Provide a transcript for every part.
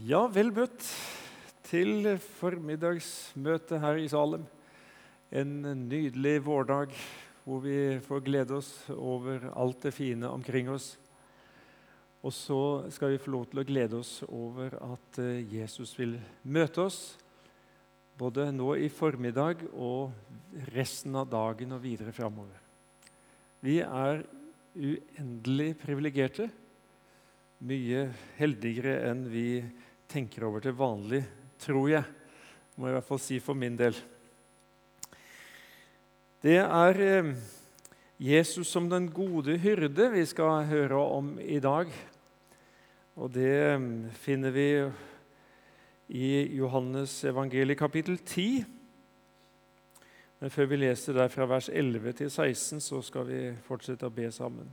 Ja, vel møtt til formiddagsmøte her i Salem. En nydelig vårdag hvor vi får glede oss over alt det fine omkring oss. Og så skal vi få lov til å glede oss over at eh, Jesus vil møte oss både nå i formiddag og resten av dagen og videre framover. Vi er uendelig privilegerte mye heldigere enn vi tenker over til vanlig, tror jeg. Må jeg i hvert fall si for min del. Det er eh, Jesus som den gode hyrde vi skal høre om i dag. Og det eh, finner vi i Johannes evangeliet kapittel 10. Men før vi leser der fra vers 11 til 16, så skal vi fortsette å be sammen.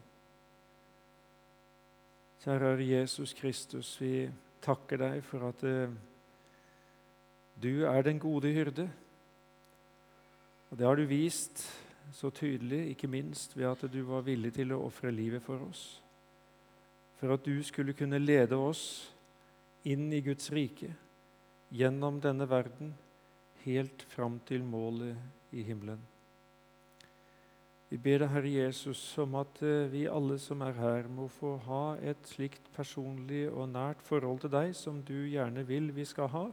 Kjære Jesus Kristus, vi takker deg for at uh, du er den gode hyrde. Og Det har du vist så tydelig, ikke minst ved at du var villig til å ofre livet for oss. For at du skulle kunne lede oss inn i Guds rike, gjennom denne verden, helt fram til målet i himmelen. Vi ber deg, Herre Jesus, om at eh, vi alle som er her, må få ha et slikt personlig og nært forhold til deg som du gjerne vil vi skal ha,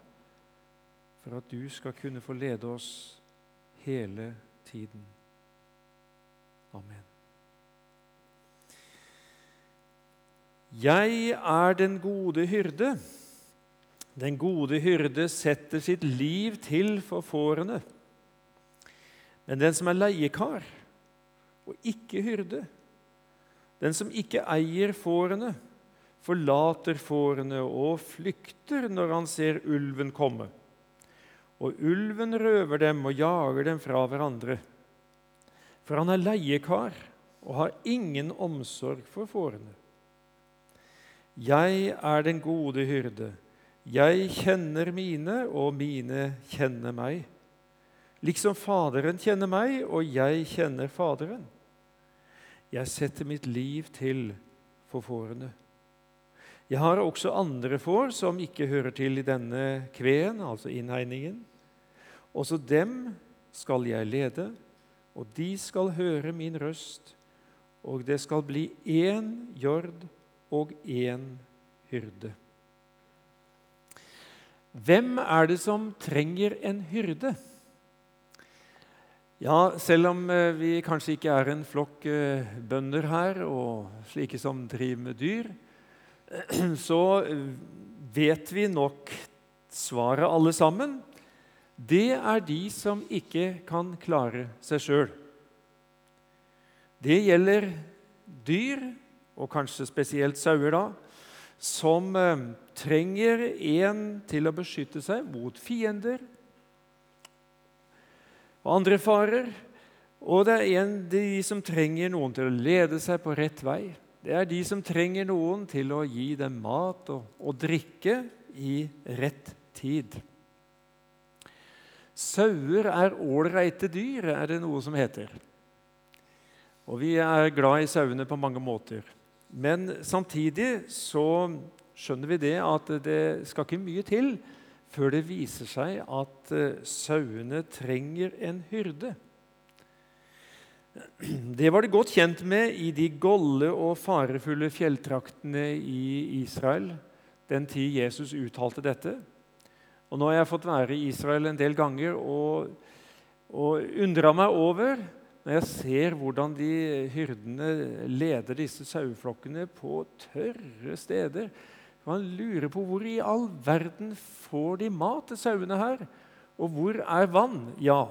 for at du skal kunne få lede oss hele tiden. Amen. Jeg er den gode hyrde. Den gode hyrde setter sitt liv til for fårene. Men den som er leiekar, og ikke hyrde. Den som ikke eier fårene, forlater fårene og flykter når han ser ulven komme. Og ulven røver dem og jager dem fra hverandre. For han er leiekar og har ingen omsorg for fårene. Jeg er den gode hyrde. Jeg kjenner mine, og mine kjenner meg. Liksom Faderen kjenner meg, og jeg kjenner Faderen. Jeg setter mitt liv til for fårene. Jeg har også andre får som ikke hører til i denne kveen, altså innhegningen. Også dem skal jeg lede, og de skal høre min røst, og det skal bli én jord og én hyrde. Hvem er det som trenger en hyrde? Ja, selv om eh, vi kanskje ikke er en flokk eh, bønder her, og slike som driver med dyr, så eh, vet vi nok svaret alle sammen. Det er de som ikke kan klare seg sjøl. Det gjelder dyr, og kanskje spesielt sauer, da, som trenger en til å beskytte seg mot fiender og andre farer. Og det er en, de som trenger noen til å lede seg på rett vei. Det er de som trenger noen til å gi dem mat og, og drikke i rett tid. Sauer er ålreite dyr, er det noe som heter. Og vi er glad i sauene på mange måter. Men samtidig så skjønner vi det at det skal ikke mye til før det viser seg at eh, sauene trenger en hyrde. Det var det godt kjent med i de golde og farefulle fjelltraktene i Israel den tid Jesus uttalte dette. Og Nå har jeg fått være i Israel en del ganger og, og undra meg over når jeg ser hvordan de hyrdene leder disse saueflokkene på tørre steder man lurer på hvor i all verden får de mat til sauene her? Og hvor er vann? Ja,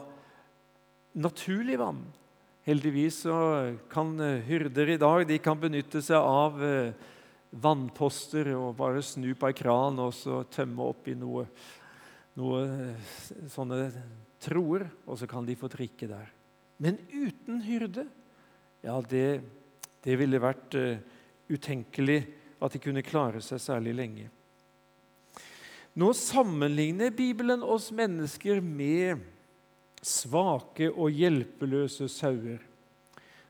naturlig vann. Heldigvis så kan eh, hyrder i dag de kan benytte seg av eh, vannposter og bare snu på ei kran og så tømme oppi noe, noe eh, sånne troer, og så kan de få drikke der. Men uten hyrde, ja, det, det ville vært utenkelig at de kunne klare seg særlig lenge. Nå sammenligner Bibelen oss mennesker med svake og hjelpeløse sauer.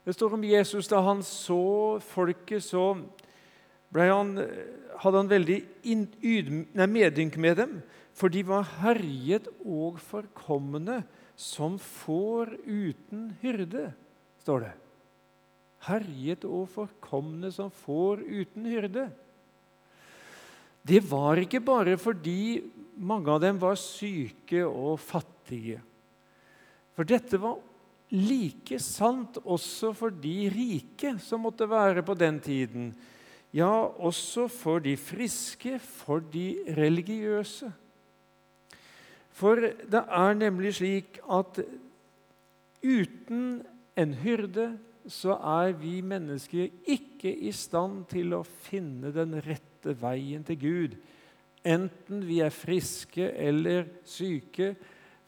Det står om Jesus da han så folket, så han, hadde han veldig in, medynk med dem, for de var herjet og forkomne som får uten hyrde, står det. Herjet og forkomne som får uten hyrde. Det var ikke bare fordi mange av dem var syke og fattige. For dette var like sant også for de rike som måtte være på den tiden. Ja, også for de friske, for de religiøse. For det er nemlig slik at uten en hyrde så er vi mennesker ikke i stand til å finne den rette veien til Gud. Enten vi er friske eller syke,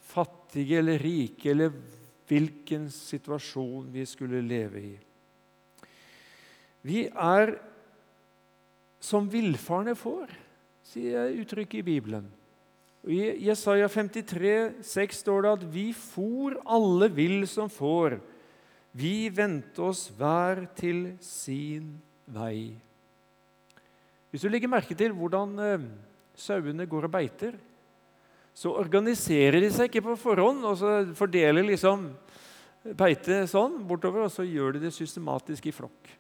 fattige eller rike, eller hvilken situasjon vi skulle leve i. Vi er som villfarne får, sier uttrykket i Bibelen. I Jesaja 53, 6 står det at 'vi for alle vill som får'. Vi vendte oss hver til sin vei. Hvis du legger merke til hvordan eh, sauene går og beiter, så organiserer de seg ikke på forhånd og så fordeler liksom beitet sånn bortover, og så gjør de det systematisk i flokk.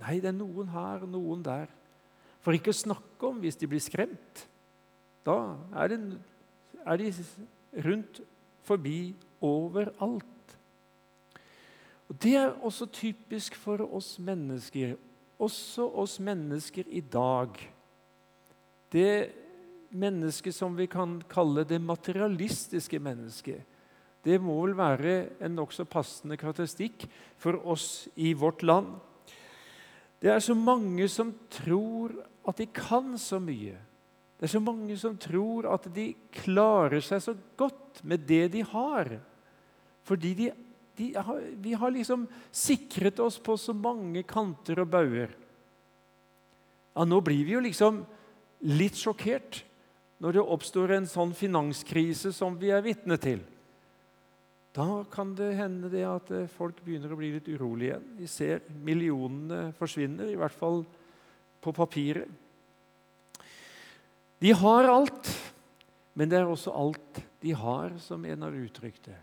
Nei, det er noen her og noen der. For ikke å snakke om hvis de blir skremt. Da er, de, er de rundt forbi overalt. Og Det er også typisk for oss mennesker. Også oss mennesker i dag. Det mennesket som vi kan kalle det materialistiske mennesket, det må vel være en nokså passende karakteristikk for oss i vårt land. Det er så mange som tror at de kan så mye. Det er så mange som tror at de klarer seg så godt med det de har. Fordi de, de vi har liksom sikret oss på så mange kanter og bauger. Ja, nå blir vi jo liksom litt sjokkert når det oppstår en sånn finanskrise som vi er vitne til. Da kan det hende det at eh, folk begynner å bli litt urolige igjen. Vi ser millionene forsvinner, i hvert fall på papiret. De har alt, men det er også alt de har, som en har uttrykt det.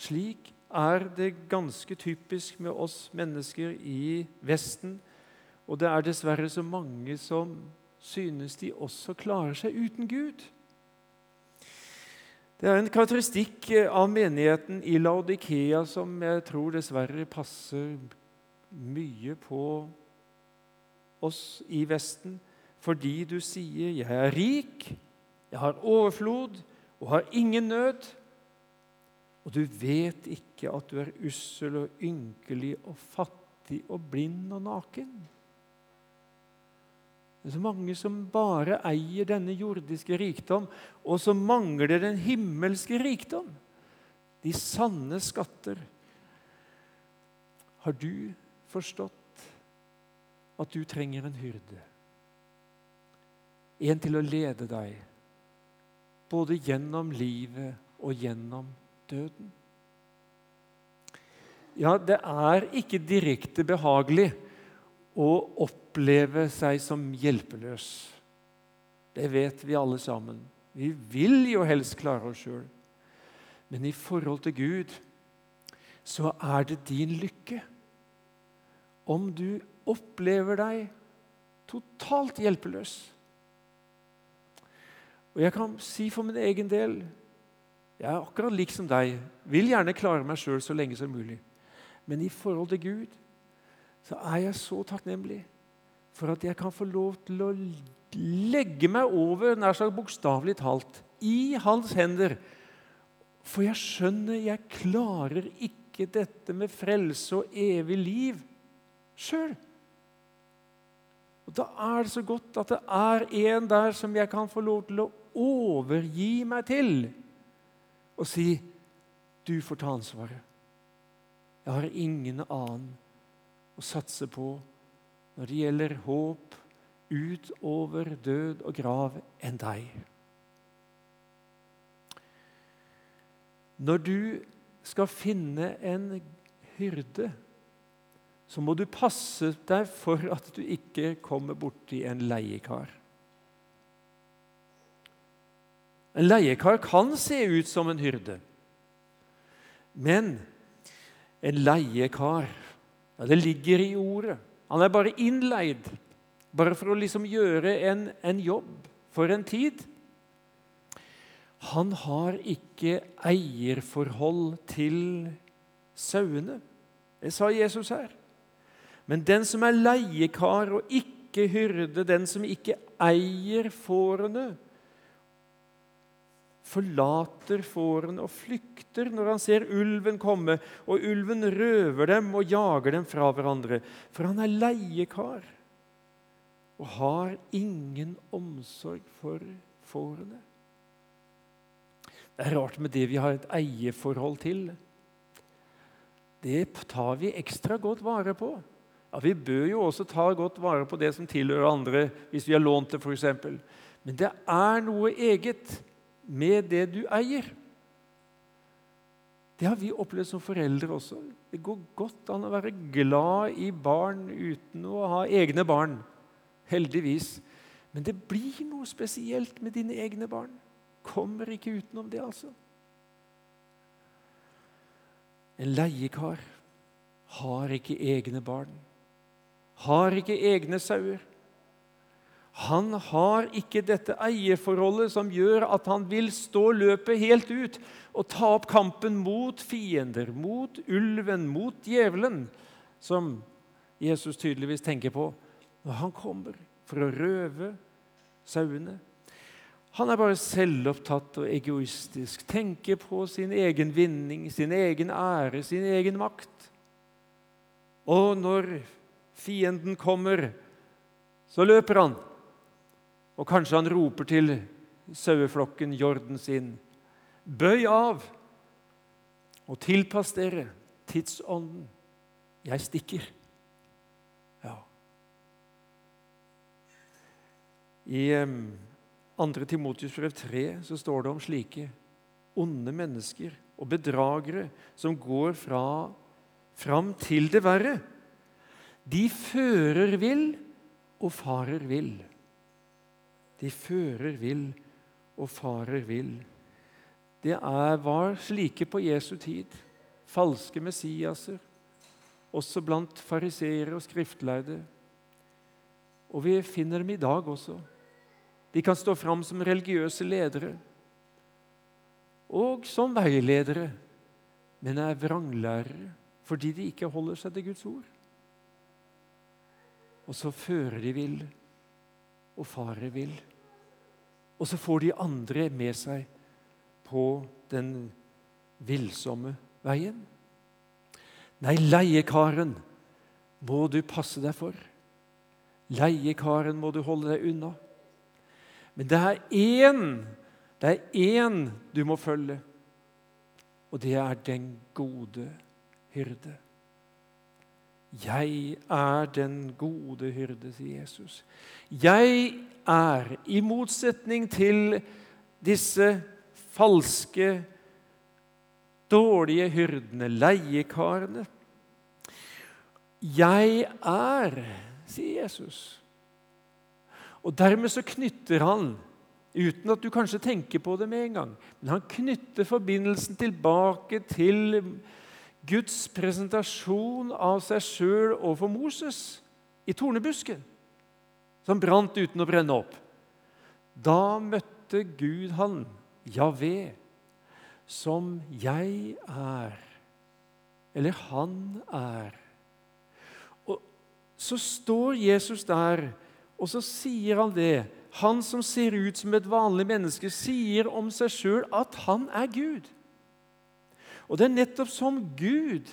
Slik er det ganske typisk med oss mennesker i Vesten, og det er dessverre så mange som synes de også klarer seg uten Gud. Det er en karakteristikk av menigheten i Laudikea som jeg tror dessverre passer mye på oss i Vesten, fordi du sier 'Jeg er rik, jeg har overflod og har ingen nød', og du vet ikke at du er ussel og ynkelig og fattig og blind og naken. Det er så mange som bare eier denne jordiske rikdom, og som mangler den himmelske rikdom. De sanne skatter. Har du forstått at du trenger en hyrde? En til å lede deg, både gjennom livet og gjennom døden. Ja, det er ikke direkte behagelig å oppleve seg som hjelpeløs. Det vet vi alle sammen. Vi vil jo helst klare oss sjøl. Men i forhold til Gud så er det din lykke om du opplever deg totalt hjelpeløs. Og jeg kan si for min egen del jeg er akkurat lik som deg. Vil gjerne klare meg sjøl så lenge som mulig. Men i forhold til Gud så er jeg så takknemlig for at jeg kan få lov til å legge meg over, nær sagt bokstavelig talt, i hans hender. For jeg skjønner jeg klarer ikke dette med frelse og evig liv sjøl. Og Da er det så godt at det er en der som jeg kan få lov til å overgi meg til og si du får ta ansvaret. Jeg har ingen annen å satse på når det gjelder håp utover død og grav enn deg. Når du skal finne en hyrde, så må du passe deg for at du ikke kommer borti en leiekar. En leiekar kan se ut som en hyrde, men en leiekar ja, Det ligger i ordet. Han er bare innleid, bare for å liksom gjøre en, en jobb for en tid. Han har ikke eierforhold til sauene. Det sa Jesus her. Men den som er leiekar og ikke hyrde, den som ikke eier fårene, forlater fårene og flykter når han ser ulven komme, og ulven røver dem og jager dem fra hverandre. For han er leiekar og har ingen omsorg for fårene. Det er rart med det vi har et eierforhold til. Det tar vi ekstra godt vare på. Ja, Vi bør jo også ta godt vare på det som tilhører andre, hvis vi har lånt det f.eks. Men det er noe eget med det du eier. Det har vi opplevd som foreldre også. Det går godt an å være glad i barn uten å ha egne barn. Heldigvis. Men det blir noe spesielt med dine egne barn. Kommer ikke utenom det, altså. En leiekar har ikke egne barn har ikke egne sauer. Han har ikke dette eierforholdet som gjør at han vil stå løpet helt ut og ta opp kampen mot fiender, mot ulven, mot djevelen, som Jesus tydeligvis tenker på når han kommer for å røve sauene. Han er bare selvopptatt og egoistisk, tenker på sin egen vinning, sin egen ære, sin egen makt. Og når fienden kommer, så løper han. Og kanskje han roper til saueflokken, jorden sin, bøy av og tilpass dere tidsånden. Jeg stikker. Ja. I um, 2. Timotius brev 3 så står det om slike onde mennesker og bedragere som går fra, fram til det verre. De fører vill og farer vill. De fører vill og farer vill. Det er, var slike på Jesu tid. Falske Messiaser, også blant fariseere og skriftlærde. Og vi finner dem i dag også. De kan stå fram som religiøse ledere og som veiledere, men er vranglærere fordi de ikke holder seg til Guds ord. Og så fører de vill, og fare vil. Og så får de andre med seg på den villsomme veien. Nei, leiekaren må du passe deg for. Leiekaren må du holde deg unna. Men det er én, det er én du må følge, og det er den gode hyrde. 'Jeg er den gode hyrde', sier Jesus. Jeg er, i motsetning til disse falske, dårlige hyrdene, leiekarene Jeg er, sier Jesus. Og dermed så knytter han, uten at du kanskje tenker på det med en gang, men han knytter forbindelsen tilbake til Guds presentasjon av seg sjøl overfor Moses i tornebusken, som brant uten å brenne opp. Da møtte Gud han, Javé, som jeg er, eller han er. Og Så står Jesus der, og så sier han det. Han som ser ut som et vanlig menneske, sier om seg sjøl at han er Gud. Og det er nettopp som Gud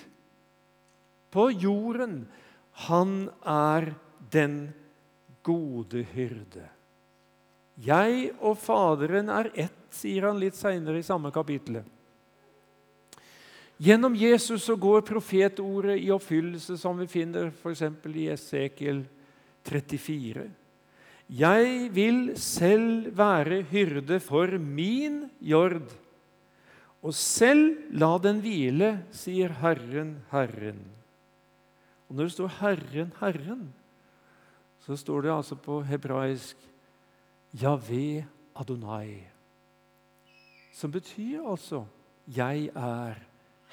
på jorden. Han er den gode hyrde. Jeg og Faderen er ett, sier han litt seinere i samme kapittel. Gjennom Jesus så går profetordet i oppfyllelse, som vi finner f.eks. i Esekiel 34. Jeg vil selv være hyrde for min jord og selv la den hvile, sier Herren, Herren. Og når det står 'Herren, Herren', så står det altså på hebraisk 'Javé Adonai', som betyr altså 'Jeg er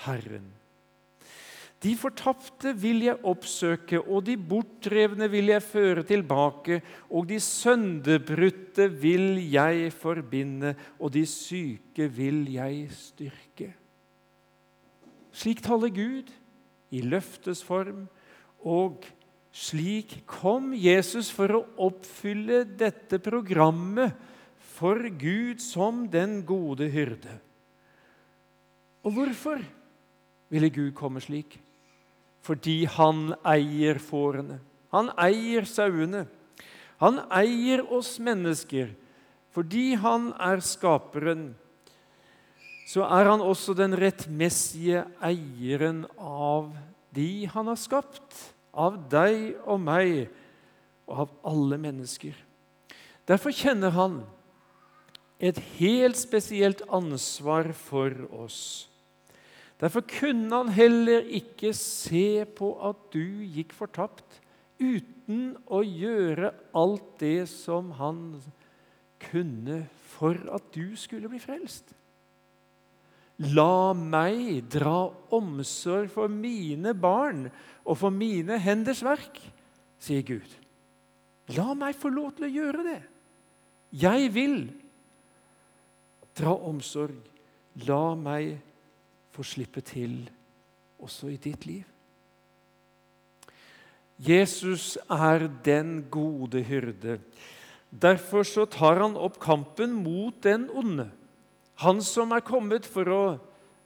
Herren'. De fortapte vil jeg oppsøke, og de bortdrevne vil jeg føre tilbake. Og de sønderbrutte vil jeg forbinde, og de syke vil jeg styrke. Slik taler Gud i løftes form, og slik kom Jesus for å oppfylle dette programmet for Gud som den gode hyrde. Og hvorfor ville Gud komme slik? Fordi han eier fårene. Han eier sauene. Han eier oss mennesker. Fordi han er skaperen, så er han også den rettmessige eieren av de han har skapt. Av deg og meg og av alle mennesker. Derfor kjenner han et helt spesielt ansvar for oss. Derfor kunne han heller ikke se på at du gikk fortapt, uten å gjøre alt det som han kunne for at du skulle bli frelst. La meg dra omsorg for mine barn og for mine henders verk, sier Gud. La meg få lov til å gjøre det. Jeg vil dra omsorg. La meg få slippe til også i ditt liv. Jesus er den gode hyrde. Derfor så tar han opp kampen mot den onde. Han som er kommet for å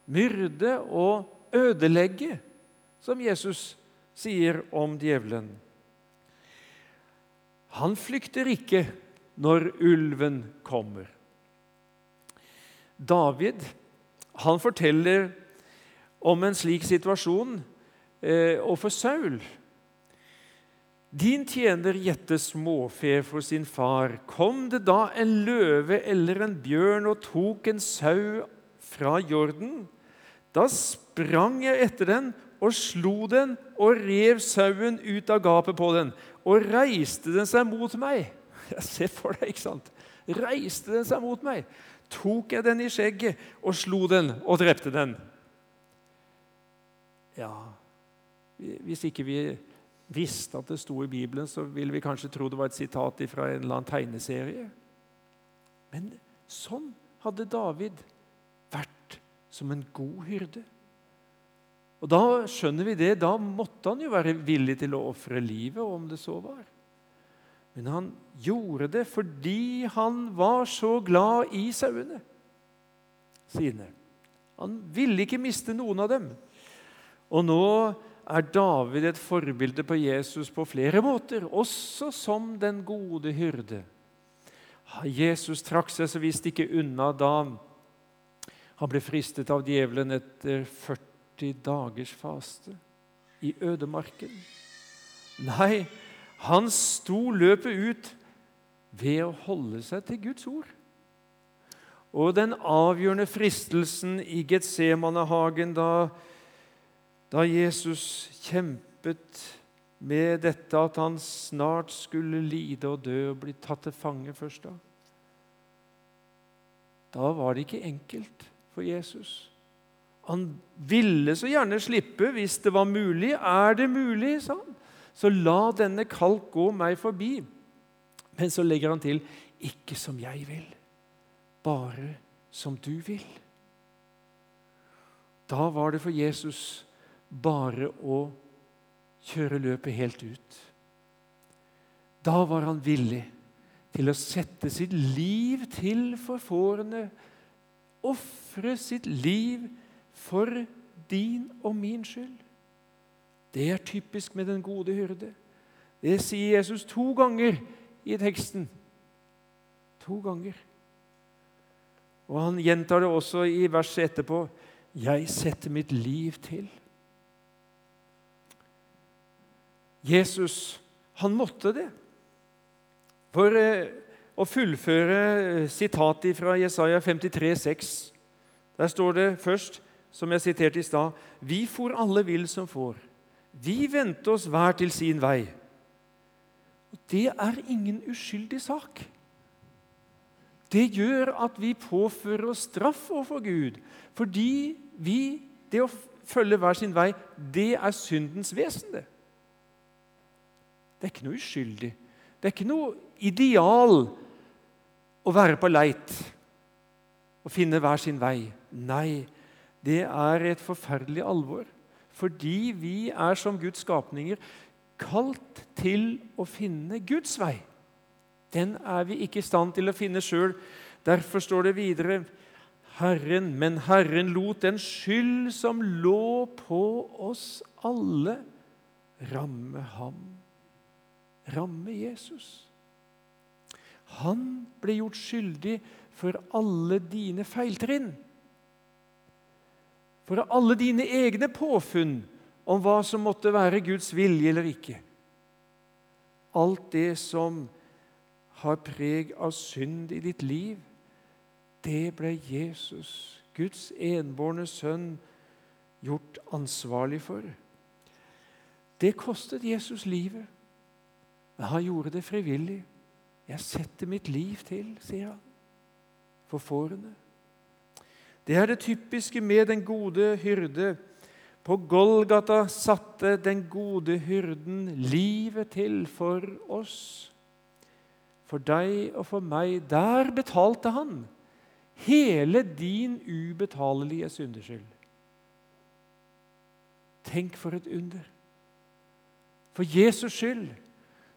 myrde og ødelegge, som Jesus sier om djevelen. Han flykter ikke når ulven kommer. David han forteller om en slik situasjon eh, overfor Saul. Din tjener gjette småfe for sin far. Kom det da en løve eller en bjørn og tok en sau fra jorden? Da sprang jeg etter den og slo den og rev sauen ut av gapet på den. Og reiste den seg mot meg. Jeg ser for deg, ikke sant? Reiste den seg mot meg. Tok jeg den i skjegget og slo den og drepte den. Ja, Hvis ikke vi visste at det sto i Bibelen, så ville vi kanskje tro det var et sitat fra en eller annen tegneserie. Men sånn hadde David vært som en god hyrde. Og Da skjønner vi det. Da måtte han jo være villig til å ofre livet, om det så var. Men han gjorde det fordi han var så glad i sauene sine. Han ville ikke miste noen av dem. Og nå er David et forbilde på Jesus på flere måter, også som den gode hyrde. Jesus trakk seg så visst ikke unna da han ble fristet av djevelen etter 40 dagers faste i ødemarken. Nei, han sto løpet ut ved å holde seg til Guds ord. Og den avgjørende fristelsen i Getsemanehagen da da Jesus kjempet med dette at han snart skulle lide og dø og bli tatt til fange først da. Da var det ikke enkelt for Jesus. Han ville så gjerne slippe hvis det var mulig. Er det mulig, sa han, så la denne kalk gå meg forbi. Men så legger han til ikke som jeg vil, bare som du vil. Da var det for Jesus bare å kjøre løpet helt ut. Da var han villig til å sette sitt liv til for fårene, ofre sitt liv for din og min skyld. Det er typisk med den gode hyrde. Det sier Jesus to ganger i teksten. To ganger. Og han gjentar det også i verset etterpå. Jeg setter mitt liv til. Jesus, han måtte det. For eh, å fullføre eh, sitatet fra Jesaja 53, 6. Der står det først, som jeg siterte i stad, Vi for alle vill som får. Vi vendte oss hver til sin vei. Og Det er ingen uskyldig sak. Det gjør at vi påfører oss straff overfor Gud, fordi vi, det å følge hver sin vei, det er syndens vesen. Det Det er ikke noe uskyldig. Det er ikke noe ideal å være på leit og finne hver sin vei. Nei, det er et forferdelig alvor. Fordi vi er som Guds skapninger kalt til å finne Guds vei. Den er vi ikke i stand til å finne sjøl. Derfor står det videre Herren, men Herren lot den skyld som lå på oss alle, ramme ham. Ramme Jesus. Han ble gjort skyldig for alle dine feiltrinn. For alle dine egne påfunn om hva som måtte være Guds vilje eller ikke. Alt det som har preg av synd i ditt liv, det ble Jesus, Guds enbårne sønn, gjort ansvarlig for. Det kostet Jesus livet, han gjorde det frivillig. Jeg setter mitt liv til, sier han, for fårene. Det er det typiske med den gode hyrde. På Golgata satte den gode hyrden livet til for oss for deg og for meg. Der betalte han hele din ubetalelige syndeskyld. Tenk for et under. For Jesus skyld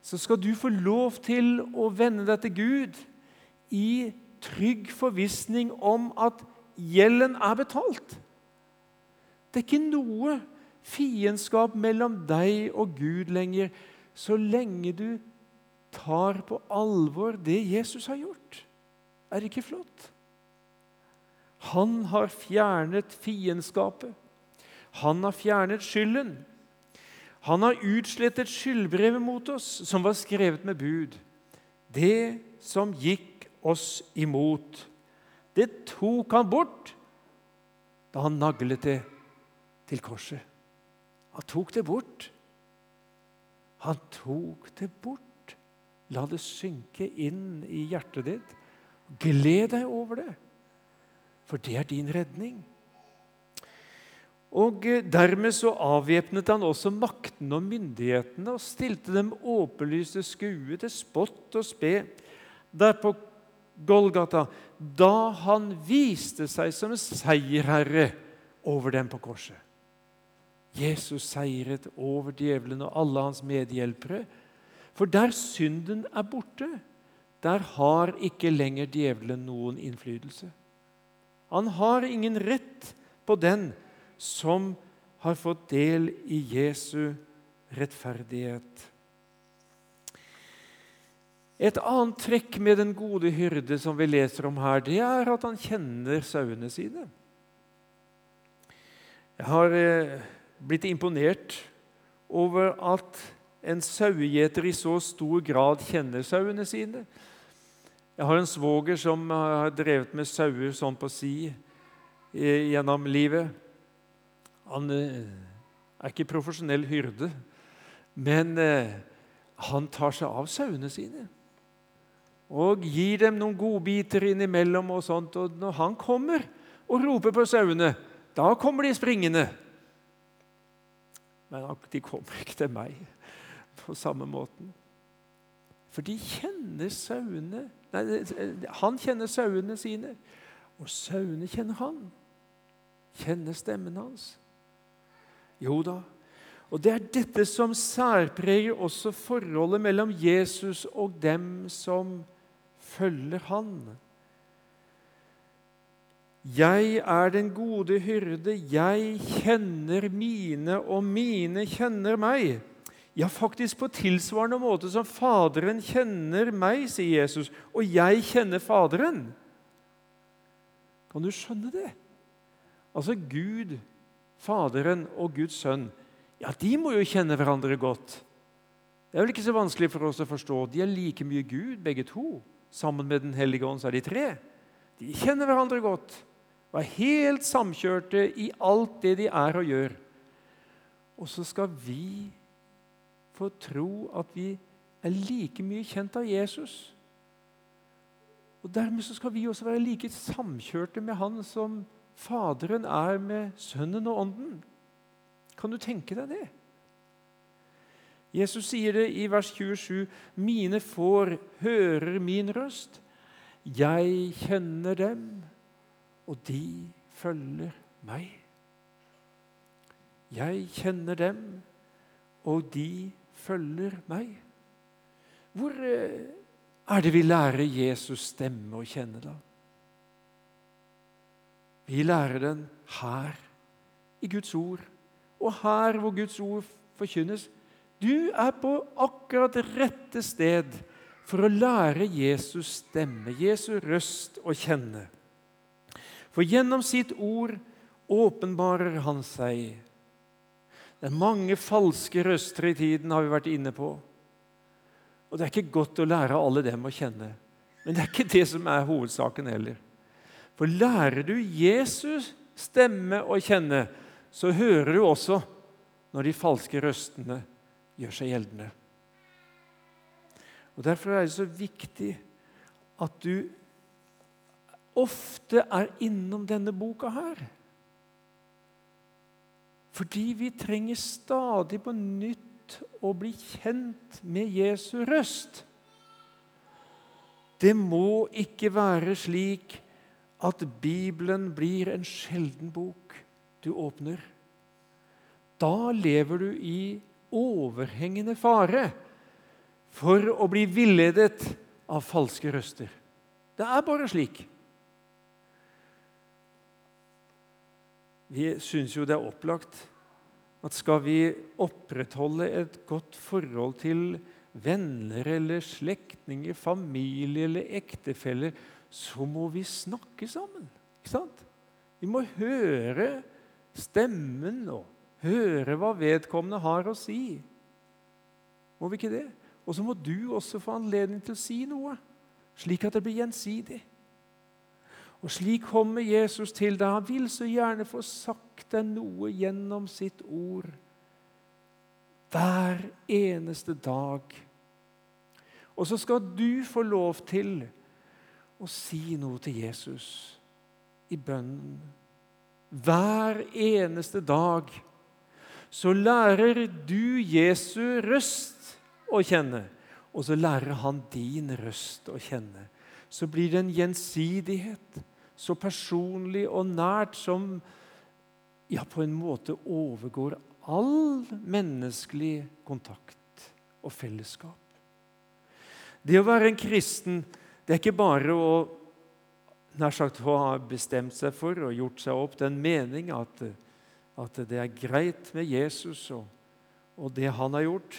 så skal du få lov til å vende deg til Gud i trygg forvissning om at gjelden er betalt. Det er ikke noe fiendskap mellom deg og Gud lenger så lenge du tar på alvor det Jesus har gjort. Er det ikke flott? Han har fjernet fiendskapet. Han har fjernet skylden. Han har utslettet skyldbrevet mot oss, som var skrevet med bud. Det som gikk oss imot. Det tok han bort da han naglet det til korset. Han tok det bort. Han tok det bort. La det synke inn i hjertet ditt. Gled deg over det, for det er din redning. Og eh, Dermed så avvæpnet han også maktene og myndighetene og stilte dem åpenlyste skue til spott og spe der på Golgata, da han viste seg som seierherre over dem på korset. Jesus seiret over djevelen og alle hans medhjelpere for der synden er borte, der har ikke lenger djevelen noen innflytelse. Han har ingen rett på den som har fått del i Jesu rettferdighet. Et annet trekk med den gode hyrde som vi leser om her, det er at han kjenner sauene sine. Jeg har eh, blitt imponert over at en sauegjeter i så stor grad kjenner sauene sine. Jeg har en svoger som har drevet med sauer sånn på si eh, gjennom livet. Han eh, er ikke profesjonell hyrde, men eh, han tar seg av sauene sine. Og gir dem noen godbiter innimellom. og sånt, og Når han kommer og roper på sauene, da kommer de springende. Men de kommer ikke til meg på samme måten. For de kjenner sauene nei, Han kjenner sauene sine, og sauene kjenner han. Kjenner stemmen hans. Jo da. Og det er dette som særpreger også forholdet mellom Jesus og dem som følger han. Jeg er den gode hyrde, jeg kjenner mine, og mine kjenner meg. Ja, faktisk på tilsvarende måte som Faderen kjenner meg, sier Jesus, og jeg kjenner Faderen. Kan du skjønne det? Altså Gud, Faderen og Guds sønn, ja, de må jo kjenne hverandre godt. Det er vel ikke så vanskelig for oss å forstå. De er like mye Gud, begge to. Sammen med Den hellige ånd så er de tre. De kjenner hverandre godt og er helt samkjørte i alt det de er og gjør. Og så skal vi få tro at vi er like mye kjent av Jesus. Og Dermed så skal vi også være like samkjørte med Han som Faderen er med Sønnen og Ånden. Kan du tenke deg det? Jesus sier det i vers 27.: Mine får hører min røst. Jeg kjenner dem, og de følger meg. Jeg kjenner dem, og de følger meg. Hvor eh, er det vi lærer Jesus stemme å kjenne, da? Vi lærer den her i Guds ord, og her hvor Guds ord forkynnes. Du er på akkurat rette sted for å lære Jesus stemme, Jesu røst, å kjenne. For gjennom sitt ord åpenbarer han seg. Det er mange falske røster i tiden, har vi vært inne på. Og Det er ikke godt å lære alle dem å kjenne. Men det er ikke det som er hovedsaken heller. For lærer du Jesus stemme å kjenne, så hører du også når de falske røstene gjør seg gjeldende. Og Derfor er det så viktig at du ofte er innom denne boka her. Fordi vi trenger stadig på nytt å bli kjent med Jesu røst. Det må ikke være slik at Bibelen blir en sjelden bok du åpner. Da lever du i overhengende fare for å bli villedet av falske røster. Det er bare slik. Vi syns jo det er opplagt at skal vi opprettholde et godt forhold til venner eller slektninger, familie eller ektefeller, så må vi snakke sammen. Ikke sant? Vi må høre stemmen og høre hva vedkommende har å si. Må vi ikke det? Og så må du også få anledning til å si noe, slik at det blir gjensidig. Og slik kommer Jesus til deg. Han vil så gjerne få sagt deg noe gjennom sitt ord hver eneste dag. Og så skal du få lov til å si noe til Jesus i bønnen. Hver eneste dag så lærer du Jesu røst å kjenne, og så lærer han din røst å kjenne så blir det en gjensidighet, så personlig og nært som ja, på en måte overgår all menneskelig kontakt og fellesskap. Det å være en kristen det er ikke bare å nær sagt ha bestemt seg for og gjort seg opp den mening at, at det er greit med Jesus og, og det han har gjort.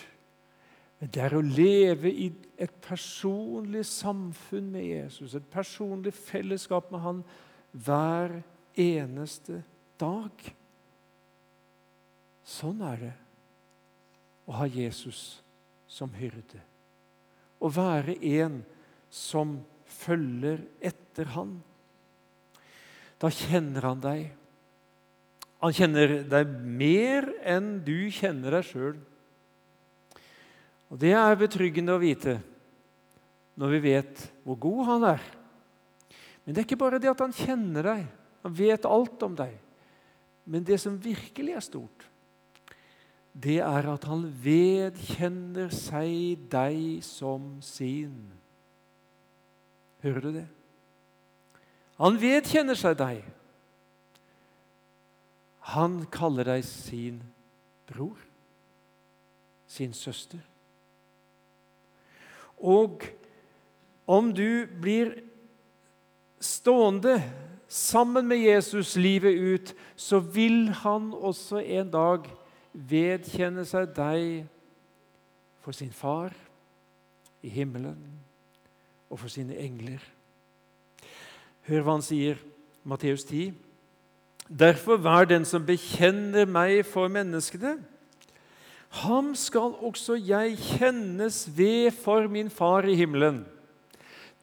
Men det er å leve i et personlig samfunn med Jesus, et personlig fellesskap med Han hver eneste dag. Sånn er det å ha Jesus som hyrde. Å være en som følger etter Han. Da kjenner han deg. Han kjenner deg mer enn du kjenner deg sjøl. Og Det er betryggende å vite når vi vet hvor god han er. Men det er ikke bare det at han kjenner deg, han vet alt om deg. Men det som virkelig er stort, det er at han vedkjenner seg deg som sin. Hører du det? Han vedkjenner seg deg. Han kaller deg sin bror, sin søster. Og om du blir stående sammen med Jesus livet ut, så vil han også en dag vedkjenne seg deg for sin far i himmelen og for sine engler. Hør hva han sier, Matteus 10. Derfor vær den som bekjenner meg for menneskene Ham skal også jeg kjennes ved for min far i himmelen.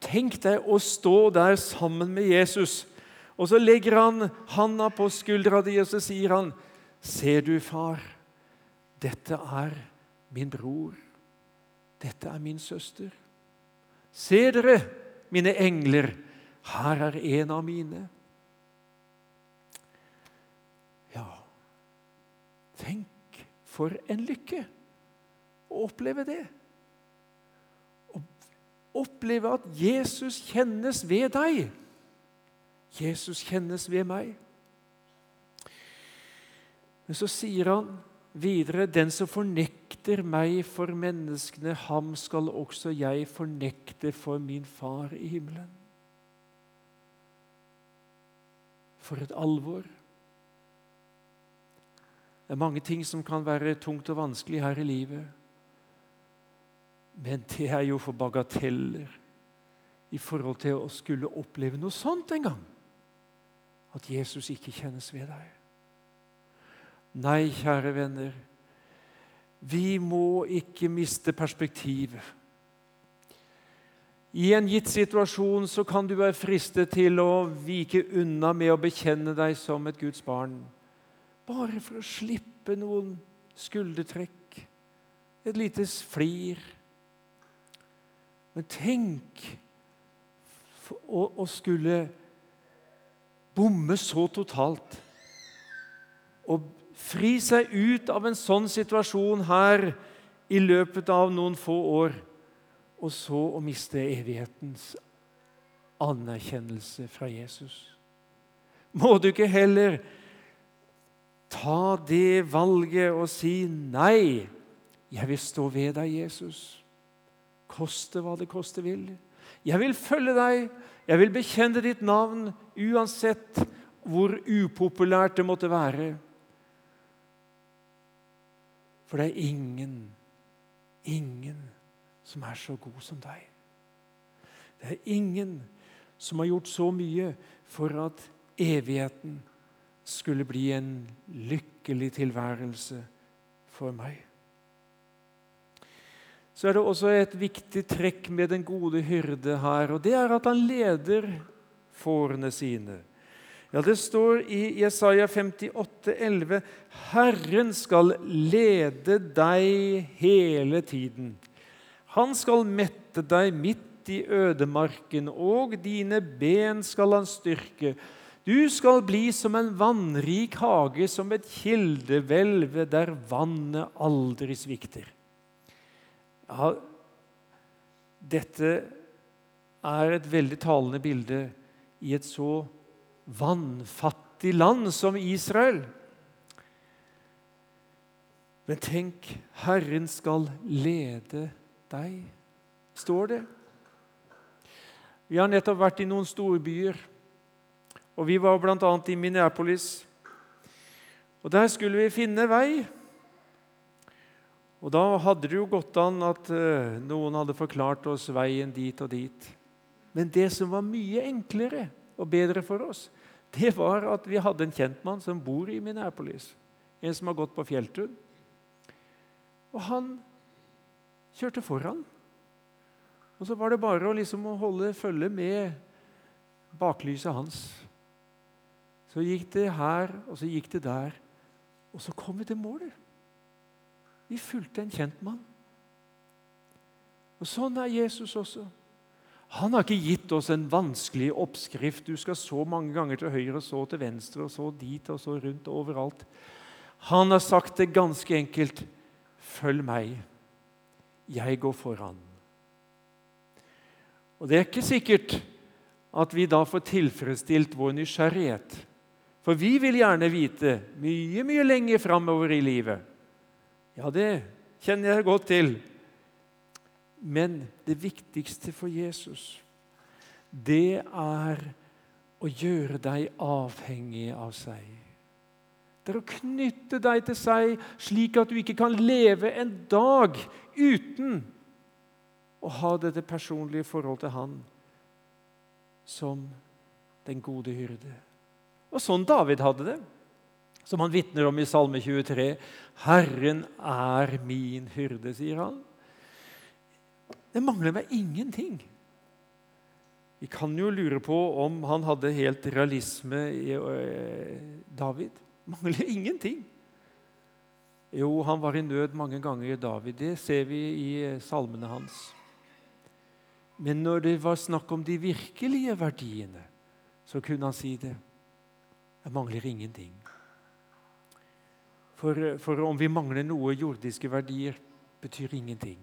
Tenk deg å stå der sammen med Jesus, og så legger han handa på skuldra di, og så sier han, 'Ser du, far, Dette er min bror. Dette er min søster. Se dere, mine engler, her er en av mine. Ja, tenk for en lykke å oppleve det. Å oppleve at Jesus kjennes ved deg. Jesus kjennes ved meg. Men så sier han videre den som fornekter meg for menneskene, ham skal også jeg fornekte for min far i himmelen. For et alvor. Det er mange ting som kan være tungt og vanskelig her i livet. Men det er jo for bagateller i forhold til å skulle oppleve noe sånt en gang. At Jesus ikke kjennes ved deg. Nei, kjære venner, vi må ikke miste perspektivet. I en gitt situasjon så kan du være fristet til å vike unna med å bekjenne deg som et Guds barn, bare for å slippe noen skuldertrekk, et lite flir. Men tenk å skulle bomme så totalt og fri seg ut av en sånn situasjon her i løpet av noen få år, og så å miste evighetens anerkjennelse fra Jesus. Må du ikke heller ta det valget og si nei, jeg vil stå ved deg, Jesus, koste hva det koste vil. Jeg vil følge deg, jeg vil bekjenne ditt navn uansett hvor upopulært det måtte være. For det er ingen, ingen som er så god som deg. Det er ingen som har gjort så mye for at evigheten skulle bli en lykkelig tilværelse for meg. Så er det også et viktig trekk med den gode hyrde her, og det er at han leder fårene sine. Ja, Det står i Jesaja 58, 11, Herren skal lede deg hele tiden. Han skal mette deg midt i ødemarken, og dine ben skal han styrke. Du skal bli som en vannrik hage, som et kildehvelve der vannet aldri svikter. Ja, dette er et veldig talende bilde i et så vannfattig land som Israel. Men tenk, Herren skal lede deg, står det. Vi har nettopp vært i noen storbyer, og vi var bl.a. i Minneapolis. Og Der skulle vi finne vei. Og Da hadde det jo gått an at uh, noen hadde forklart oss veien dit og dit. Men det som var mye enklere og bedre for oss, det var at vi hadde en kjentmann som bor i Minneapolis. En som har gått på fjelltur. Og han kjørte foran. Og så var det bare å liksom holde følge med baklyset hans. Så gikk det her, og så gikk det der. Og så kom vi til målet. Vi fulgte en kjent mann. Og sånn er Jesus også. Han har ikke gitt oss en vanskelig oppskrift. Du skal så mange ganger til høyre, så til venstre, og så dit og så rundt og overalt. Han har sagt det ganske enkelt. Følg meg. Jeg går foran. Og Det er ikke sikkert at vi da får tilfredsstilt vår nysgjerrighet. For vi vil gjerne vite mye, mye lenger framover i livet. Ja, det kjenner jeg godt til. Men det viktigste for Jesus, det er å gjøre deg avhengig av seg. Det er å knytte deg til seg, slik at du ikke kan leve en dag uten å ha dette personlige forholdet til Han som den gode hyrde. Og sånn David hadde det, som han vitner om i Salme 23. 'Herren er min hyrde', sier han. Det mangler meg ingenting. Vi kan jo lure på om han hadde helt realisme i David. Mangler ingenting. Jo, han var i nød mange ganger, i David. Det ser vi i salmene hans. Men når det var snakk om de virkelige verdiene, så kunne han si det. Jeg mangler ingenting. For, for om vi mangler noe jordiske verdier, betyr ingenting.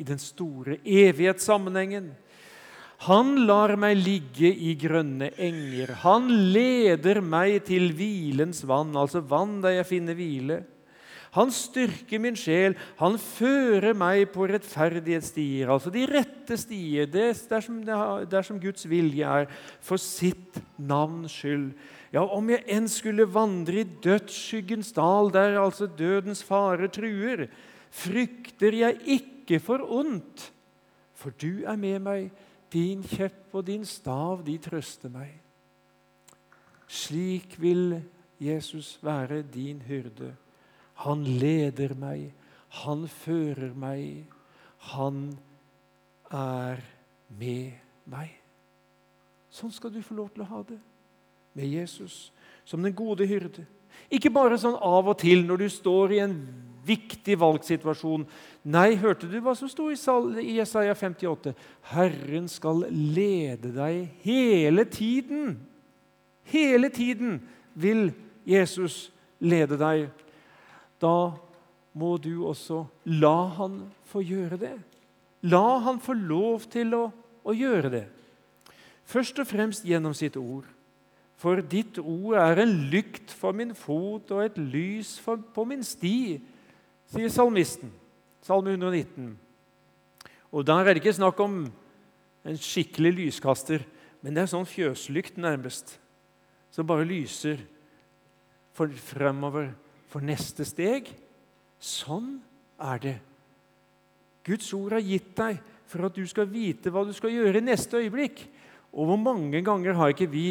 I den store evighetssammenhengen han lar meg ligge i grønne enger. Han leder meg til hvilens vann, altså vann der jeg finner hvile. Han styrker min sjel. Han fører meg på rettferdighetsstier, altså de rette stier, dersom, dersom Guds vilje er, for sitt navns skyld. Ja, om jeg enn skulle vandre i dødsskyggens dal, der altså dødens fare truer, frykter jeg ikke for ondt, for du er med meg din kjepp og din stav, de trøster meg. Slik vil Jesus være din hyrde. Han leder meg, han fører meg, han er med meg. Sånn skal du få lov til å ha det med Jesus som den gode hyrde. Ikke bare sånn av og til når du står i en viktig valgsituasjon. Nei, hørte du hva som sto i Jesaja 58? Herren skal lede deg hele tiden. Hele tiden vil Jesus lede deg. Da må du også la han få gjøre det. La han få lov til å, å gjøre det. Først og fremst gjennom sitt ord. For ditt ord er en lykt for min fot og et lys for, på min sti sier salmisten. Salme 119. Og Der er det ikke snakk om en skikkelig lyskaster, men det er sånn fjøslykt nærmest, som bare lyser for fremover for neste steg. Sånn er det. Guds ord har gitt deg for at du skal vite hva du skal gjøre i neste øyeblikk. Og hvor mange ganger har ikke vi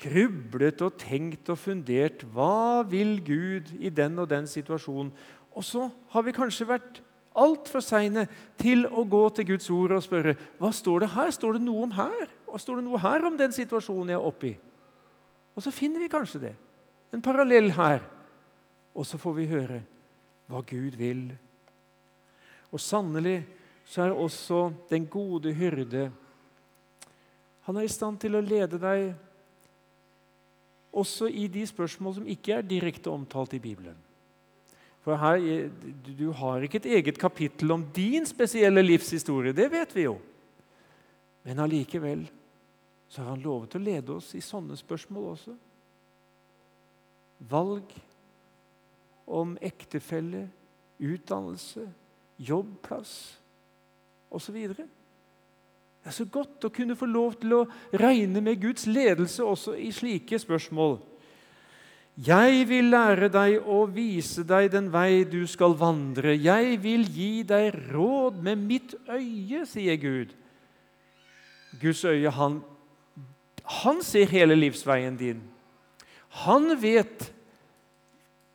grublet og tenkt og fundert hva vil Gud i den og den situasjonen? Og så har vi kanskje vært altfor seine til å gå til Guds ord og spørre hva står det her. Står det noe om her? Og står det noe her om den situasjonen jeg er oppe i? Og så finner vi kanskje det. En parallell her. Og så får vi høre hva Gud vil. Og sannelig så er også den gode hyrde Han er i stand til å lede deg også i de spørsmål som ikke er direkte omtalt i Bibelen. For her, Du har ikke et eget kapittel om din spesielle livshistorie, det vet vi jo. Men allikevel så har han lovet å lede oss i sånne spørsmål også. Valg om ektefelle, utdannelse, jobbplass osv. Det er så godt å kunne få lov til å regne med Guds ledelse også i slike spørsmål. Jeg vil lære deg og vise deg den vei du skal vandre. Jeg vil gi deg råd med mitt øye, sier Gud. Guds øye, han, han ser hele livsveien din. Han vet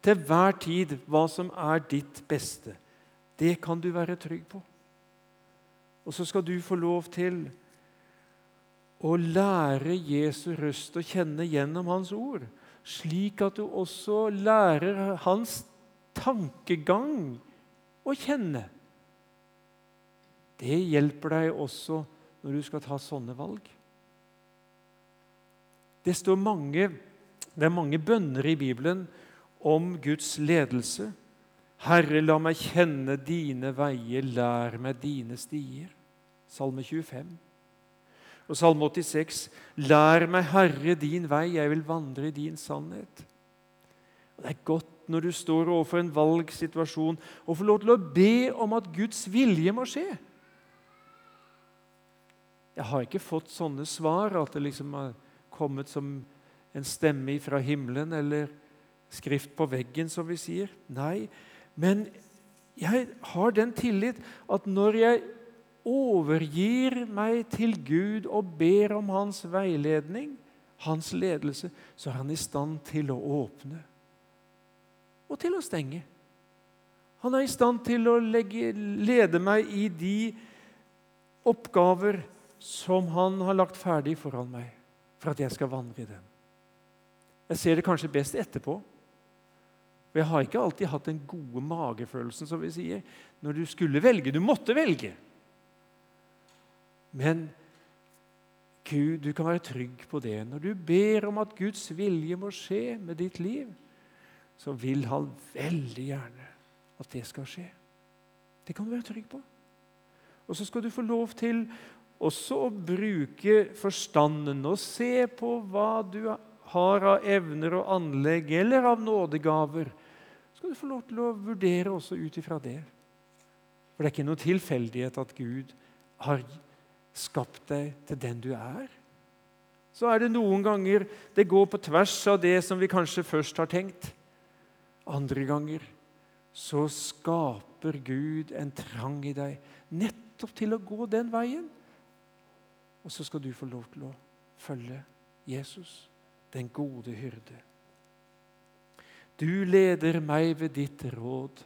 til hver tid hva som er ditt beste. Det kan du være trygg på. Og så skal du få lov til å lære Jesu røst å kjenne gjennom Hans ord slik at du også lærer hans tankegang å kjenne. Det hjelper deg også når du skal ta sånne valg. Det, står mange, det er mange bønner i Bibelen om Guds ledelse. Herre, la meg kjenne dine veier, lær meg dine stier. Salme 25. Og Salme 86.: Lær meg, Herre, din vei, jeg vil vandre i din sannhet. Og Det er godt når du står overfor en valgsituasjon, å få lov til å be om at Guds vilje må skje. Jeg har ikke fått sånne svar, at det liksom har kommet som en stemme fra himmelen eller skrift på veggen, som vi sier. Nei, men jeg har den tillit at når jeg overgir meg til Gud og ber om hans veiledning, hans ledelse, så er han i stand til å åpne og til å stenge. Han er i stand til å legge, lede meg i de oppgaver som han har lagt ferdig foran meg, for at jeg skal vandre i dem. Jeg ser det kanskje best etterpå. For Jeg har ikke alltid hatt den gode magefølelsen som vi sier, når du skulle velge. Du måtte velge. Men Gud, du kan være trygg på det. Når du ber om at Guds vilje må skje med ditt liv, så vil Han veldig gjerne at det skal skje. Det kan du være trygg på. Og så skal du få lov til også å bruke forstanden og se på hva du har av evner og anlegg eller av nådegaver. Så skal du få lov til å vurdere også ut ifra det. For det er ikke noe tilfeldighet at Gud har skapt deg til den du er. Så er det noen ganger det går på tvers av det som vi kanskje først har tenkt. Andre ganger så skaper Gud en trang i deg nettopp til å gå den veien. Og så skal du få lov til å følge Jesus, den gode hyrde. Du leder meg ved ditt råd,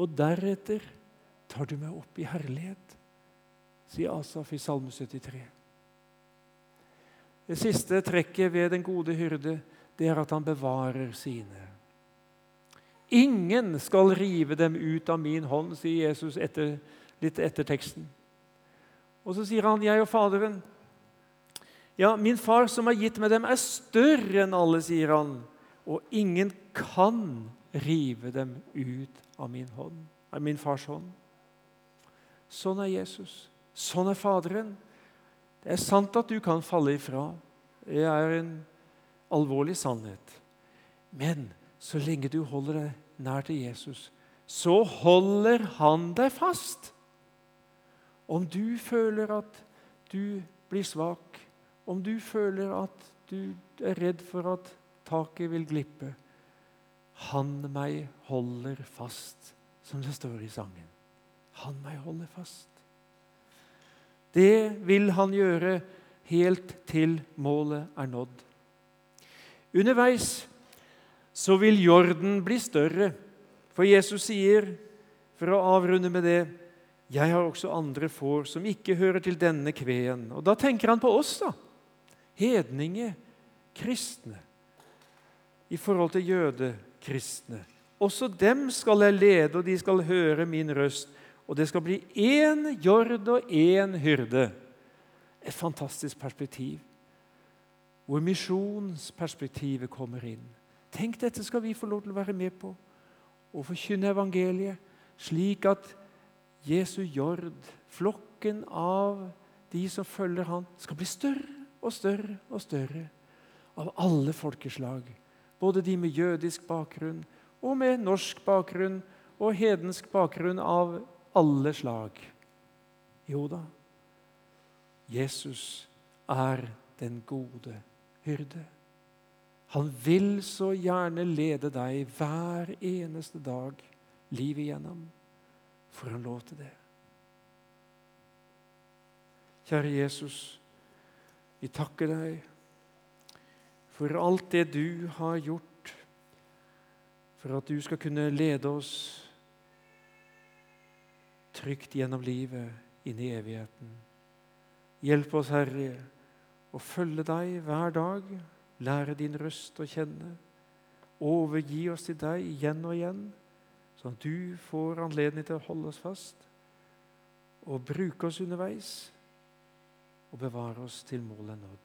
og deretter tar du meg opp i herlighet, sier Asaf i Salme 73. Det siste trekket ved den gode hyrde det er at han bevarer sine. Ingen skal rive dem ut av min hånd, sier Jesus etter, litt etter teksten. Og så sier han, 'Jeg og Faderen' Ja, min far som har gitt meg dem, er større enn alle, sier han. Og ingen kan rive dem ut av min, hånd, av min fars hånd. Sånn er Jesus. Sånn er Faderen. Det er sant at du kan falle ifra. Det er en alvorlig sannhet. Men så lenge du holder deg nær til Jesus, så holder han deg fast. Om du føler at du blir svak, om du føler at du er redd for at taket vil glippe Han meg holder fast, som det står i sangen. Han meg holder fast. Det vil han gjøre helt til målet er nådd. Underveis så vil jorden bli større, for Jesus sier, for å avrunde med det jeg har også andre får som ikke hører til denne kveen. Og Da tenker han på oss, da. Hedninge, kristne, i forhold til jødekristne. Også dem skal jeg lede, og de skal høre min røst. Og det skal bli én jord og én hyrde. Et fantastisk perspektiv, hvor misjonsperspektivet kommer inn. Tenk, dette skal vi få lov til å være med på. Og forkynne evangeliet slik at Jesu jord, flokken av de som følger han, skal bli større og større og større. Av alle folkeslag. Både de med jødisk bakgrunn og med norsk bakgrunn og hedensk bakgrunn av alle slag. Jo da, Jesus er den gode hyrde. Han vil så gjerne lede deg hver eneste dag livet igjennom. Får han lov til det? Kjære Jesus, vi takker deg for alt det du har gjort, for at du skal kunne lede oss trygt gjennom livet inn i evigheten. Hjelp oss, Herre, å følge deg hver dag, lære din røst å kjenne, overgi oss til deg igjen og igjen sånn at du får anledning til å holde oss fast og bruke oss underveis og bevare oss til målet nådd.